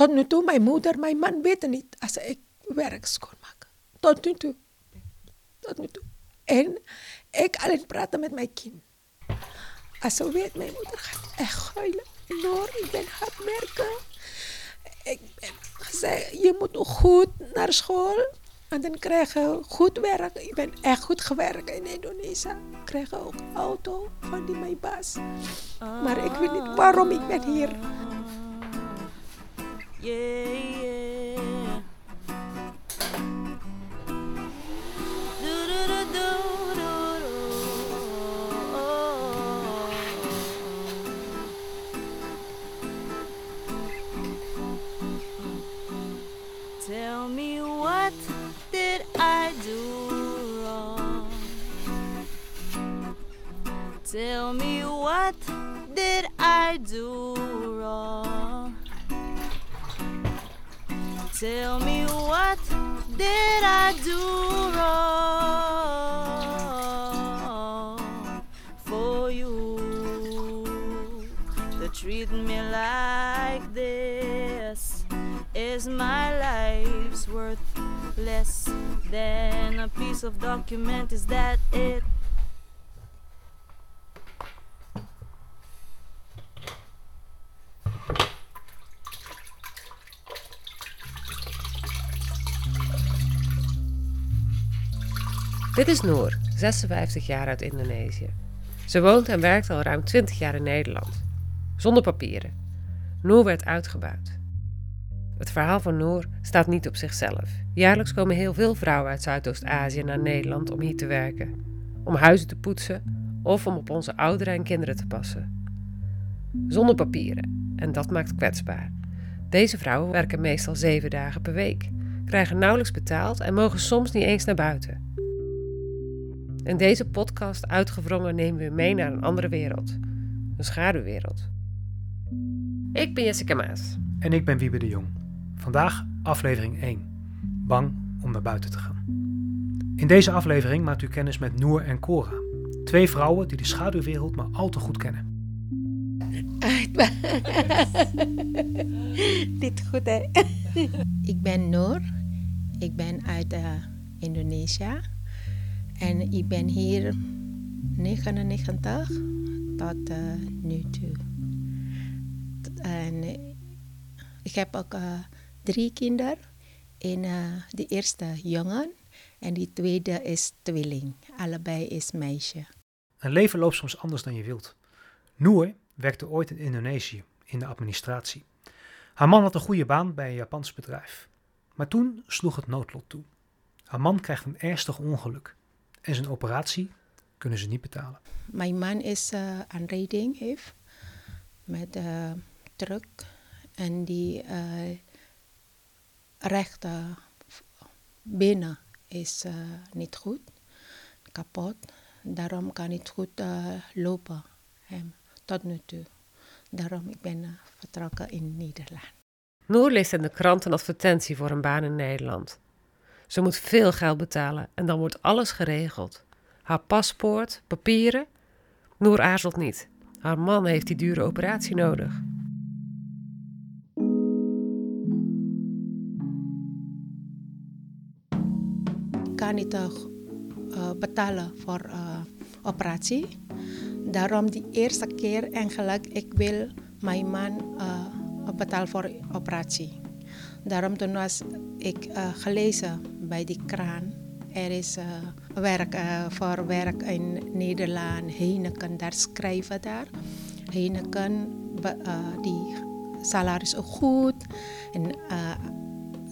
Tot nu toe, mijn moeder, mijn man weten niet als ik werk schoonmaak. Tot nu toe. Tot nu toe. En ik alleen praten met mijn kind. Als ze weet, mijn moeder gaat echt huilen. Ik ben hard werken. Ik ben gezegd, je moet goed naar school. En dan krijg je goed werk. Ik ben echt goed gewerkt in Indonesië. Ik krijg ook auto van die mijn baas. Maar ik weet niet waarom ik ben hier. Yeah, yeah. Tell me what did I do wrong? Tell me what did I do Tell me what did I do wrong for you to treat me like this? Is my life's worth less than a piece of document? Is that it? Dit is Noor, 56 jaar uit Indonesië. Ze woont en werkt al ruim 20 jaar in Nederland. Zonder papieren. Noor werd uitgebuit. Het verhaal van Noor staat niet op zichzelf. Jaarlijks komen heel veel vrouwen uit Zuidoost-Azië naar Nederland om hier te werken. Om huizen te poetsen of om op onze ouderen en kinderen te passen. Zonder papieren. En dat maakt kwetsbaar. Deze vrouwen werken meestal zeven dagen per week, krijgen nauwelijks betaald en mogen soms niet eens naar buiten. In deze podcast Uitgewrongen nemen we u mee naar een andere wereld. Een schaduwwereld. Ik ben Jessica Maas. En ik ben Wiebe de Jong. Vandaag aflevering 1. Bang om naar buiten te gaan. In deze aflevering maakt u kennis met Noor en Cora. Twee vrouwen die de schaduwwereld maar al te goed kennen. Dit goed, hè? ik ben Noor. Ik ben uit uh, Indonesië. En ik ben hier 99 tot uh, nu toe. En ik heb ook uh, drie kinderen. En de eerste jongen en die tweede is tweeling. Allebei is meisje. Een leven loopt soms anders dan je wilt. Noor werkte ooit in Indonesië in de administratie. Haar man had een goede baan bij een Japans bedrijf. Maar toen sloeg het noodlot toe. Haar man krijgt een ernstig ongeluk en zijn operatie kunnen ze niet betalen. Mijn man is uh, aanrijding heeft met uh, truck en die uh, rechter benen is niet goed, kapot. Daarom kan niet goed lopen hem tot nu toe. Daarom ik ben vertrokken in Nederland. Noor leest in de krant een advertentie voor een baan in Nederland. Ze moet veel geld betalen en dan wordt alles geregeld. Haar paspoort, papieren. Noor aarzelt niet. Haar man heeft die dure operatie nodig. Kan niet uh, betalen voor uh, operatie. Daarom die eerste keer eigenlijk, ik wil mijn man uh, betalen voor operatie. Daarom toen was ik gelezen bij die kraan. Er is uh, werk uh, voor werk in Nederland, Heineken, daar schrijven daar. Heineken, die salaris is goed. En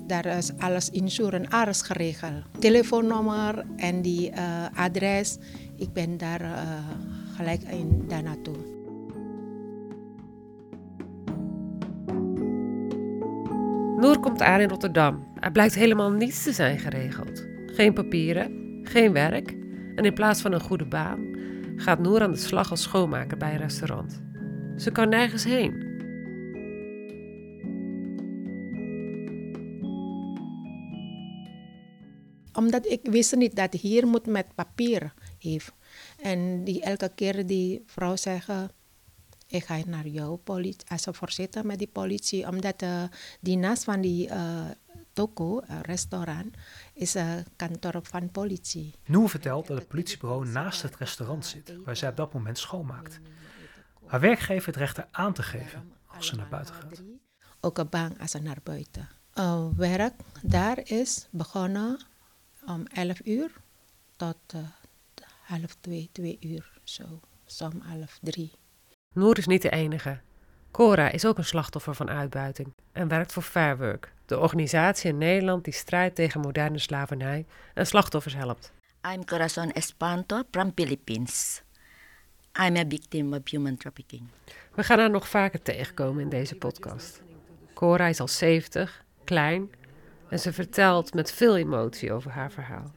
daar is alles insurance, alles geregeld. Telefoonnummer en die adres. Ik ben daar gelijk in, daar naartoe. Noor komt aan in Rotterdam. Er blijkt helemaal niets te zijn geregeld. Geen papieren, geen werk. En in plaats van een goede baan gaat Noor aan de slag als schoonmaker bij een restaurant. Ze kan nergens heen. Omdat ik wist niet dat hier moet met papier heeft. En die elke keer die vrouw zeggen, ik ga naar jouw politie, als voorzitter met die politie, omdat uh, die naast van die uh, toko, uh, restaurant, is een kantoor van politie. Noor vertelt dat het politiebureau naast het restaurant zit, waar zij op dat moment schoonmaakt. Haar werkgever het recht aan te geven als ze naar buiten gaat. Ook een bang als ze naar buiten. Werk daar is begonnen om 11 uur tot half twee, twee uur. Zo, som half drie. Noor is niet de enige. Cora is ook een slachtoffer van uitbuiting en werkt voor Fair Work, de organisatie in Nederland die strijdt tegen moderne slavernij en slachtoffers helpt. I'm Corazon Espanto from Philippines. I'm a victim of human trafficking. We gaan haar nog vaker tegenkomen in deze podcast. Cora is al 70, klein en ze vertelt met veel emotie over haar verhaal.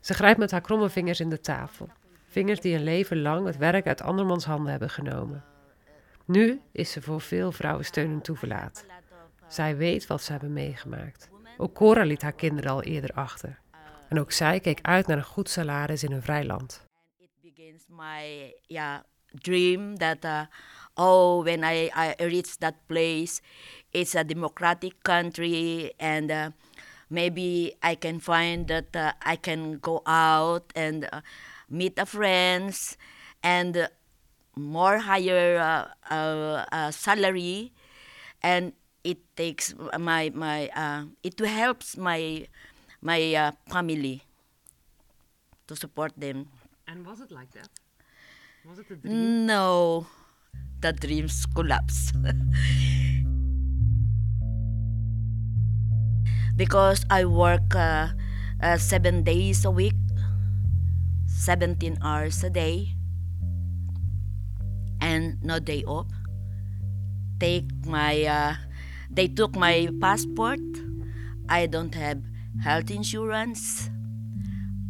Ze grijpt met haar kromme vingers in de tafel. Vingers die een leven lang het werk uit andermans handen hebben genomen. Nu is ze voor veel vrouwen steun en toeverlaat. Zij weet wat ze hebben meegemaakt. Ook Cora liet haar kinderen al eerder achter. En ook zij keek uit naar een goed salaris in een vrij land. Begins my yeah, dream that uh, oh when I, I reach that place it's a democratic country and uh, maybe I can find that uh, I can go out and uh, meet a friends and more higher uh, uh, uh, salary. And it takes my my uh, it helps my my uh, family to support them. And was it like that? Was it a no the dreams collapse. Because i work uh, uh, seven days a week 17 hours a day and no day off. Take my uh, they took my passport. I don't have health insurance.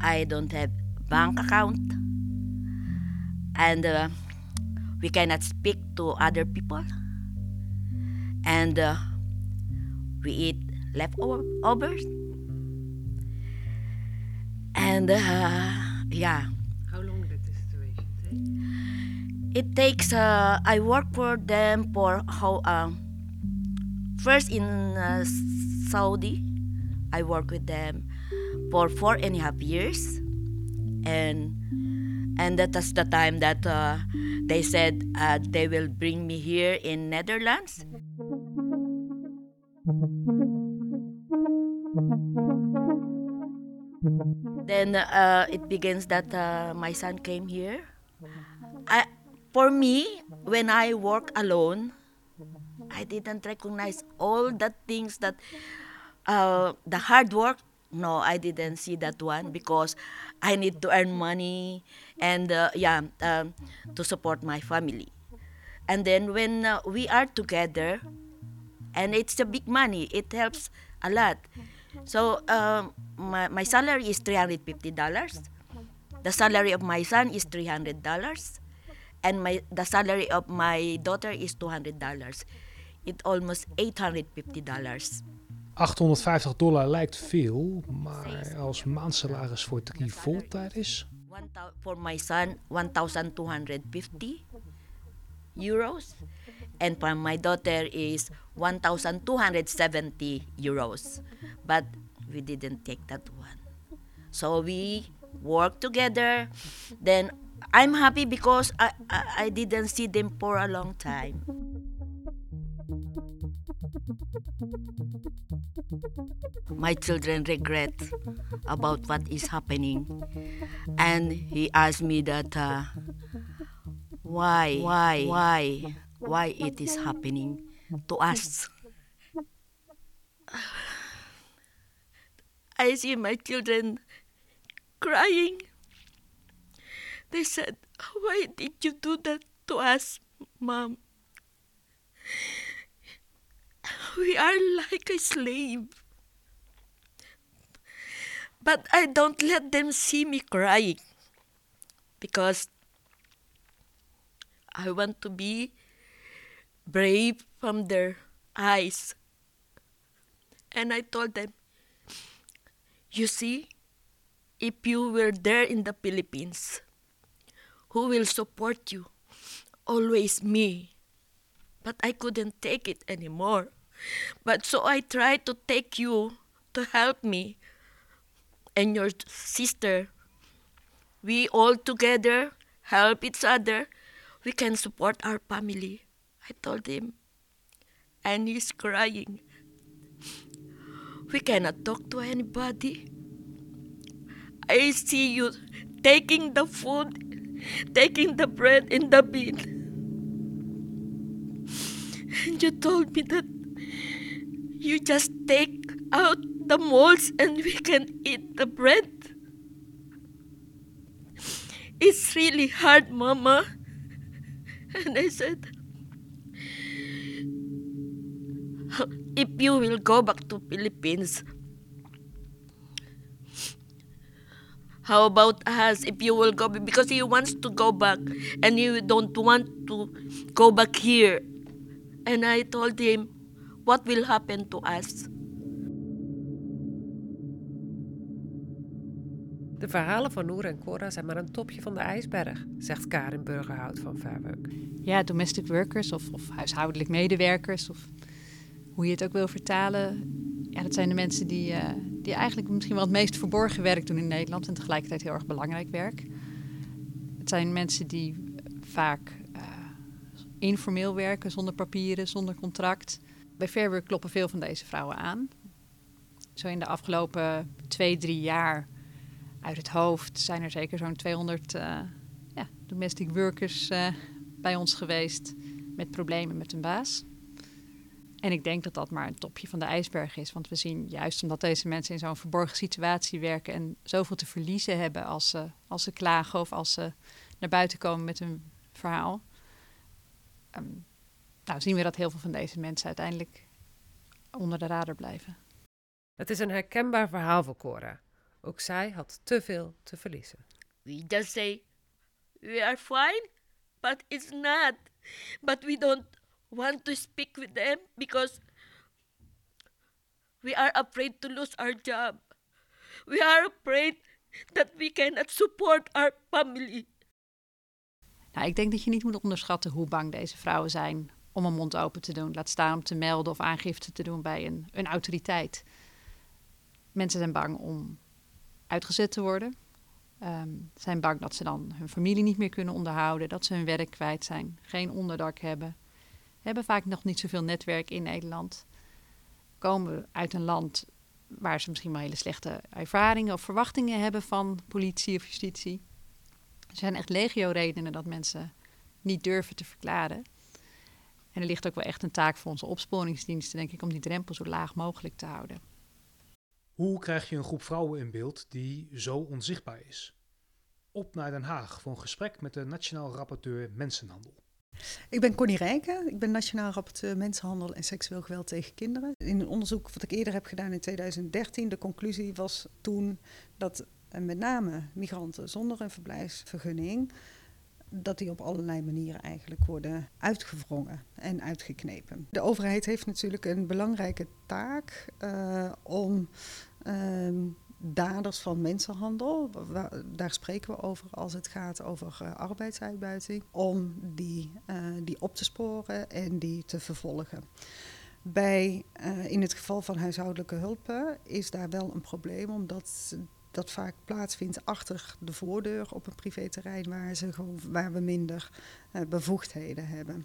I don't have bank account. And uh, we cannot speak to other people. And uh, we eat leftovers and uh, yeah. How long did this situation take? it takes uh, i work for them for how um, first in uh, saudi i work with them for four and a half years. And and that was the time that uh, they said uh, they will bring me here in netherlands then uh, it begins that uh, my son came here. I, for me when i work alone i didn't recognize all the things that uh, the hard work. No i didn't see that one because i need to earn money and uh, yeah um, to support my family. And then when uh, we are together and it's a big money it helps a lot so um, my, my salary is $350 the salary of my son is $300 and my the salary of my daughter is $200 it almost $850 850 dollar lijkt veel, maar als maandsalaris voor drie voltijders? Thou- for my son 1250 euros and for my daughter is 1270 euros. But we didn't take that one. So we work together. Then i'm happy because i, I, I didn't see them for a long time. My children regret about what is happening. And he asked me that uh, why why? why why it is happening to us. I see my children crying. They said why did you do that to us mom? We are like a slave. But I don't let them see me crying because I want to be brave from their eyes. And I told them, You see, if you were there in the Philippines, who will support you? always me. But I couldn't take it anymore. But so I tried to take you to help me and your sister. We all together help each other. We can support our family. I told him. And he's crying. We cannot talk to anybody. I see you taking the food, taking the bread in the bin. And you told me that you just take out the molds and we can eat the bread. It's really hard, Mama. And I said, you will go back to Philippines, how about us if you will go because he wants to go back and you don't want to go back here. And i told him what will happen to us? De verhalen van Noor en Cora zijn maar een topje van de ijsberg, zegt Karin Burgerhout van Verweuk. Ja, domestic workers of, of huishoudelijk medewerkers, of hoe je het ook wil vertalen. Ja, dat zijn de mensen die, uh, die eigenlijk misschien wel het meest verborgen werk doen in Nederland en tegelijkertijd heel erg belangrijk werk. Het zijn mensen die vaak uh, informeel werken, zonder papieren, zonder contract. Bij Fairwork kloppen veel van deze vrouwen aan. Zo in de afgelopen twee, drie jaar uit het hoofd zijn er zeker zo'n 200 uh, ja, domestic workers bij ons geweest met problemen met hun baas. En ik denk dat dat maar een topje van de ijsberg is. Want we zien juist omdat deze mensen in zo'n verborgen situatie werken en zoveel te verliezen hebben als ze, als ze klagen of als ze naar buiten komen met hun verhaal. Um, nou, zien we dat heel veel van deze mensen uiteindelijk onder de radar blijven. Het is een herkenbaar verhaal voor Cora. Ook zij had te veel te verliezen. We just say, we are fine, but it's not. But we don't want to speak with them because we are afraid to lose our job. We are afraid that we cannot support our family. Nou, ik denk dat je niet moet onderschatten hoe bang deze vrouwen zijn om een mond open te doen. Laat staan om te melden of aangifte te doen bij een, een autoriteit. Mensen zijn bang om uitgezet te worden. Um, zijn bang dat ze dan hun familie niet meer kunnen onderhouden, dat ze hun werk kwijt zijn, geen onderdak hebben. Hebben vaak nog niet zoveel netwerk in Nederland. Komen uit een land waar ze misschien wel hele slechte ervaringen of verwachtingen hebben van politie of justitie. Er zijn echt legio redenen dat mensen niet durven te verklaren. En er ligt ook wel echt een taak voor onze opsporingsdiensten, denk ik, om die drempel zo laag mogelijk te houden. Hoe krijg je een groep vrouwen in beeld die zo onzichtbaar is? Op naar Den Haag voor een gesprek met de Nationaal Rapporteur Mensenhandel. Ik ben Connie Rijken, ik ben Nationaal Rapporteur Mensenhandel en Seksueel Geweld tegen Kinderen. In een onderzoek wat ik eerder heb gedaan in 2013, de conclusie was toen dat met name migranten zonder een verblijfsvergunning dat die op allerlei manieren eigenlijk worden uitgewrongen en uitgeknepen. De overheid heeft natuurlijk een belangrijke taak uh, om uh, daders van mensenhandel, daar spreken we over als het gaat over uh, arbeidsuitbuiting, om die, die op te sporen en die te vervolgen. Bij, in het geval van huishoudelijke hulpen is daar wel een probleem, omdat dat vaak plaatsvindt achter de voordeur op een privéterrein waar, ze waar we minder bevoegdheden hebben.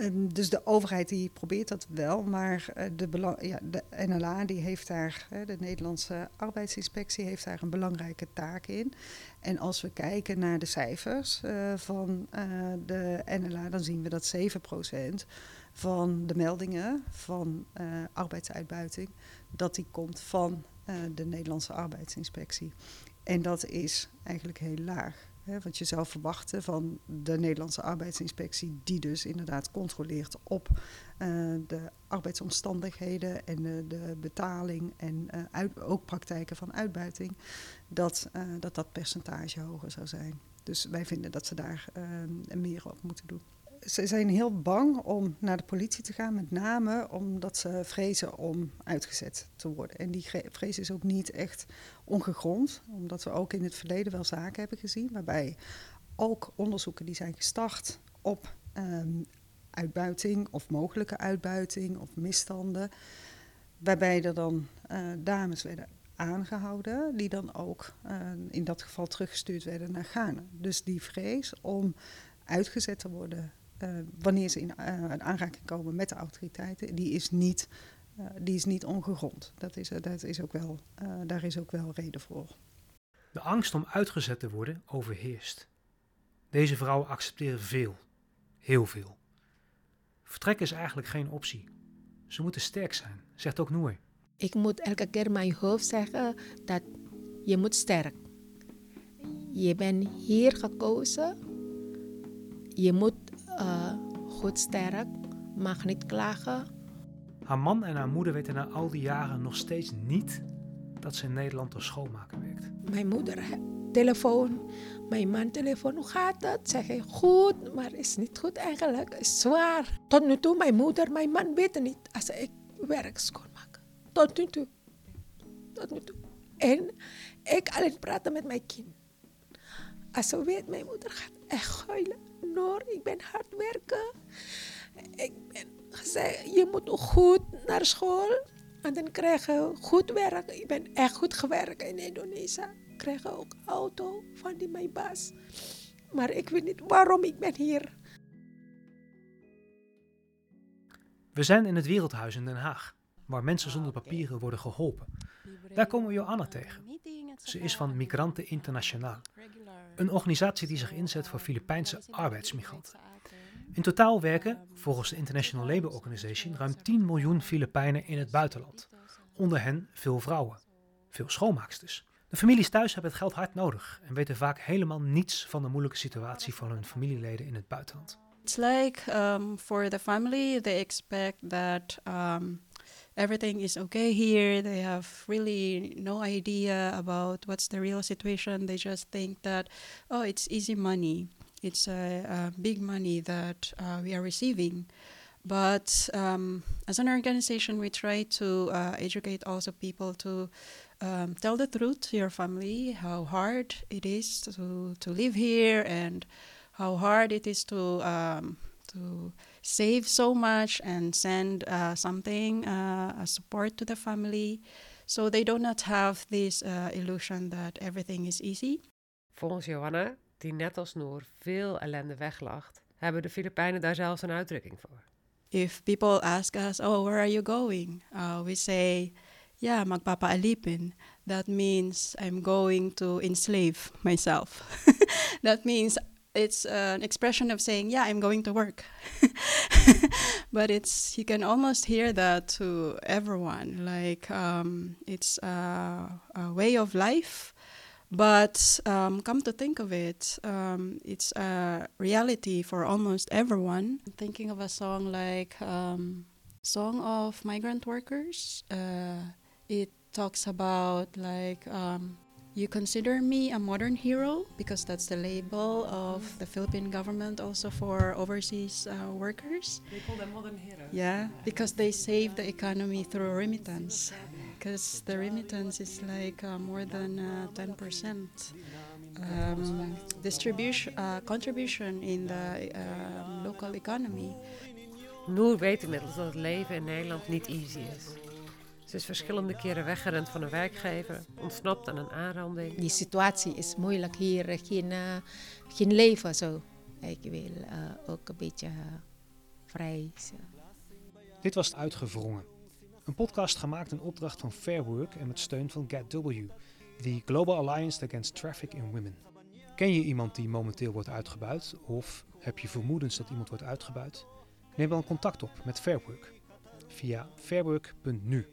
Um, dus de overheid die probeert dat wel, maar uh, de, ja, de, NLA die heeft daar, de Nederlandse arbeidsinspectie heeft daar een belangrijke taak in. En als we kijken naar de cijfers van de NLA, dan zien we dat 7% van de meldingen van arbeidsuitbuiting, dat die komt van de Nederlandse arbeidsinspectie. En dat is eigenlijk heel laag. Want je zou verwachten van de Nederlandse arbeidsinspectie, die dus inderdaad controleert op uh, de arbeidsomstandigheden en de, betaling en uit, ook praktijken van uitbuiting, dat, dat dat percentage hoger zou zijn. Dus wij vinden dat ze daar meer op moeten doen ze zijn heel bang om naar de politie te gaan, met name omdat ze vrezen om uitgezet te worden. En die vrees is ook niet echt ongegrond, omdat we ook in het verleden wel zaken hebben gezien waarbij ook onderzoeken die zijn gestart op ehm, uitbuiting of mogelijke uitbuiting of misstanden. Waarbij er dan eh, dames werden aangehouden, die dan ook eh, in dat geval teruggestuurd werden naar Ghana. Dus die vrees om uitgezet te worden wanneer ze in eh, aanraking komen met de autoriteiten, die is niet, eh, die is niet ongegrond. Dat is, eh, dat is ook wel, eh, daar is ook wel reden voor. De angst om uitgezet te worden overheerst. Deze vrouwen accepteren veel, heel veel. Vertrek is eigenlijk geen optie. Ze moeten sterk zijn, zegt ook Noor. Ik moet elke keer mijn hoofd zeggen dat je moet sterk. Je bent hier gekozen. Je moet eh, goed sterk, mag niet klagen. Haar man en haar moeder weten na al die jaren nog steeds niet dat ze in Nederland als schoonmaker werkt. Mijn moeder telefoon, mijn man telefoon, hoe gaat het? Zeg ik goed, maar is niet goed eigenlijk, is zwaar. Tot nu toe, mijn moeder, mijn man weten niet als ik werk schoonmaken. Tot nu toe. Tot nu toe. En ik alleen praten met mijn kind. Als ze weet, mijn moeder gaat echt huilen. Noor, ik ben hard werken. Ik ben gezegd, je moet goed naar school. En dan krijg je goed werk. Ik ben echt goed gewerkt in Indonesië. Ik krijg ook auto van die mijn baas. Maar ik weet niet waarom ik ben hier. We zijn in het Wereldhuis in Den Haag, waar mensen zonder papieren worden geholpen. Daar komen we Joanna tegen. Ze is van Migranten Internationaal, een organisatie die zich inzet voor Filipijnse arbeidsmigranten. In totaal werken, volgens de International Labour Organization, ruim 10 miljoen Filipijnen in het buitenland. Onder hen veel vrouwen, veel schoonmaaksters. De families thuis hebben het geld hard nodig en weten vaak helemaal niets van de moeilijke situatie van hun familieleden in het buitenland. It's like um, for the family, they expect that um, everything is okay here. They have really no idea about what's the real situation. They just think that, oh, it's easy money. It's uh, big money that uh, we are receiving. But um, as an organization, we try to uh, educate also people to um, tell the truth to your family, how hard it is to, to live here and how hard it is to um, to save so much and send uh, something uh, a support to the family, so they do not have this uh, illusion that everything is easy. Volgens Johanna, die net als Noor veel ellende weglacht, hebben de Filipijnen daar zelfs een uitdrukking voor. If people ask us, "Oh, where are you going?" Uh, we say, "Yeah, magpapa alipin." That means I'm going to enslave myself. that means it's an expression of saying, "Yeah, I'm going to work." but it's you can almost hear that to everyone. Like um, it's a, a way of life. But um, come to think of it, um, it's a reality for almost everyone. Thinking of a song like um, "Song of Migrant Workers," uh, it talks about like um, you consider me a modern hero because that's the label of the Philippine government also for overseas uh, workers. They call them modern heroes. Yeah, because they save the economy through remittance. Because the remittance is like uh, more than uh, 10% um, distribution uh, contribution in the um, local economy. Noor weet inmiddels dat het leven in Nederland niet easy is. Ze is verschillende keren weggerend van een werkgever, ontsnapt aan een aanranding. Die situatie is moeilijk hier, geen, geen leven zo. Ik wil eh, ook een beetje eh, vrij zijn. Dit was Uitgewrongen. Een podcast gemaakt in opdracht van Fair Work en met steun van GetW, the Global Alliance Against Traffic in Women. Ken je iemand die momenteel wordt uitgebuit of heb je vermoedens dat iemand wordt uitgebuit? Neem dan contact op met Fair Work via fairwork.nu.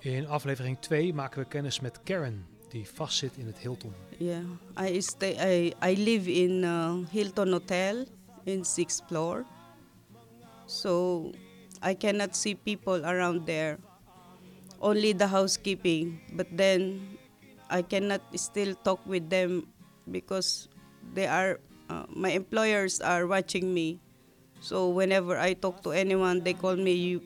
In aflevering 2 maken we kennis met Karen, die vastzit in het Hilton. Yeah, I stay. I I live in uh, Hilton Hotel in sixth floor, so I cannot see people around there. Only the housekeeping, but then I cannot still talk with them because they are uh, my employers are watching me. So whenever I talk to anyone, they call me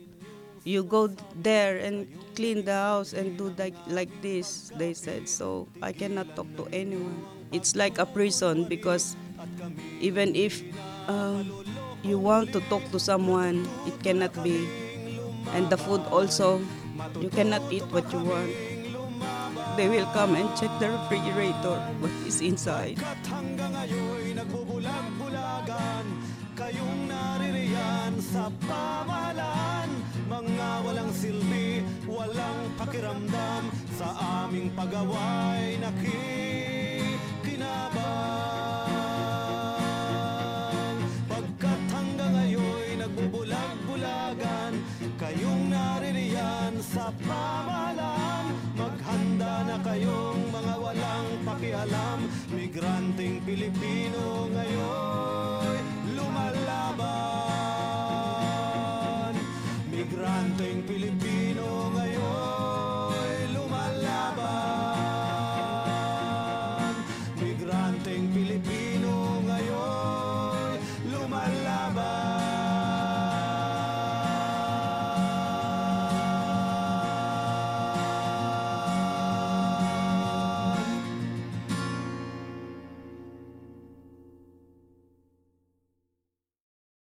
you. Go there and clean the house and do like like this. They said so. I cannot talk to anyone. it's like a prison because even if uh, you want to talk to someone, it cannot be. And the food also, you cannot eat what you want. They will come and check the refrigerator, what is inside. Kayong naririyan sa walang silbi, walang pakiramdam Sa aming pagaway nakikinabang